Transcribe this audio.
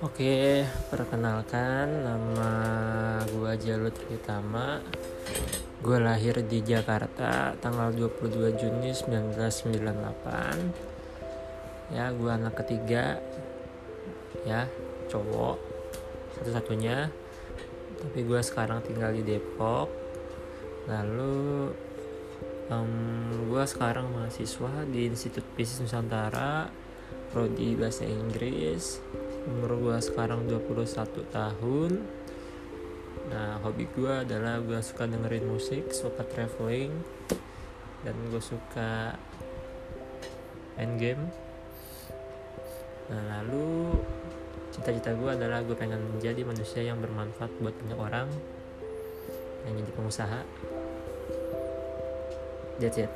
Oke, perkenalkan nama gue Jalut Pritama. Gue lahir di Jakarta tanggal 22 Juni 1998. Ya, gue anak ketiga. Ya, cowok satu-satunya. Tapi gue sekarang tinggal di Depok. Lalu um, gue sekarang mahasiswa di Institut Bisnis Nusantara prodi bahasa Inggris umur gue sekarang 21 tahun. Nah hobi gue adalah gue suka dengerin musik suka traveling dan gue suka main game. Nah lalu cita-cita gue adalah gue pengen menjadi manusia yang bermanfaat buat banyak orang yang jadi pengusaha. That's it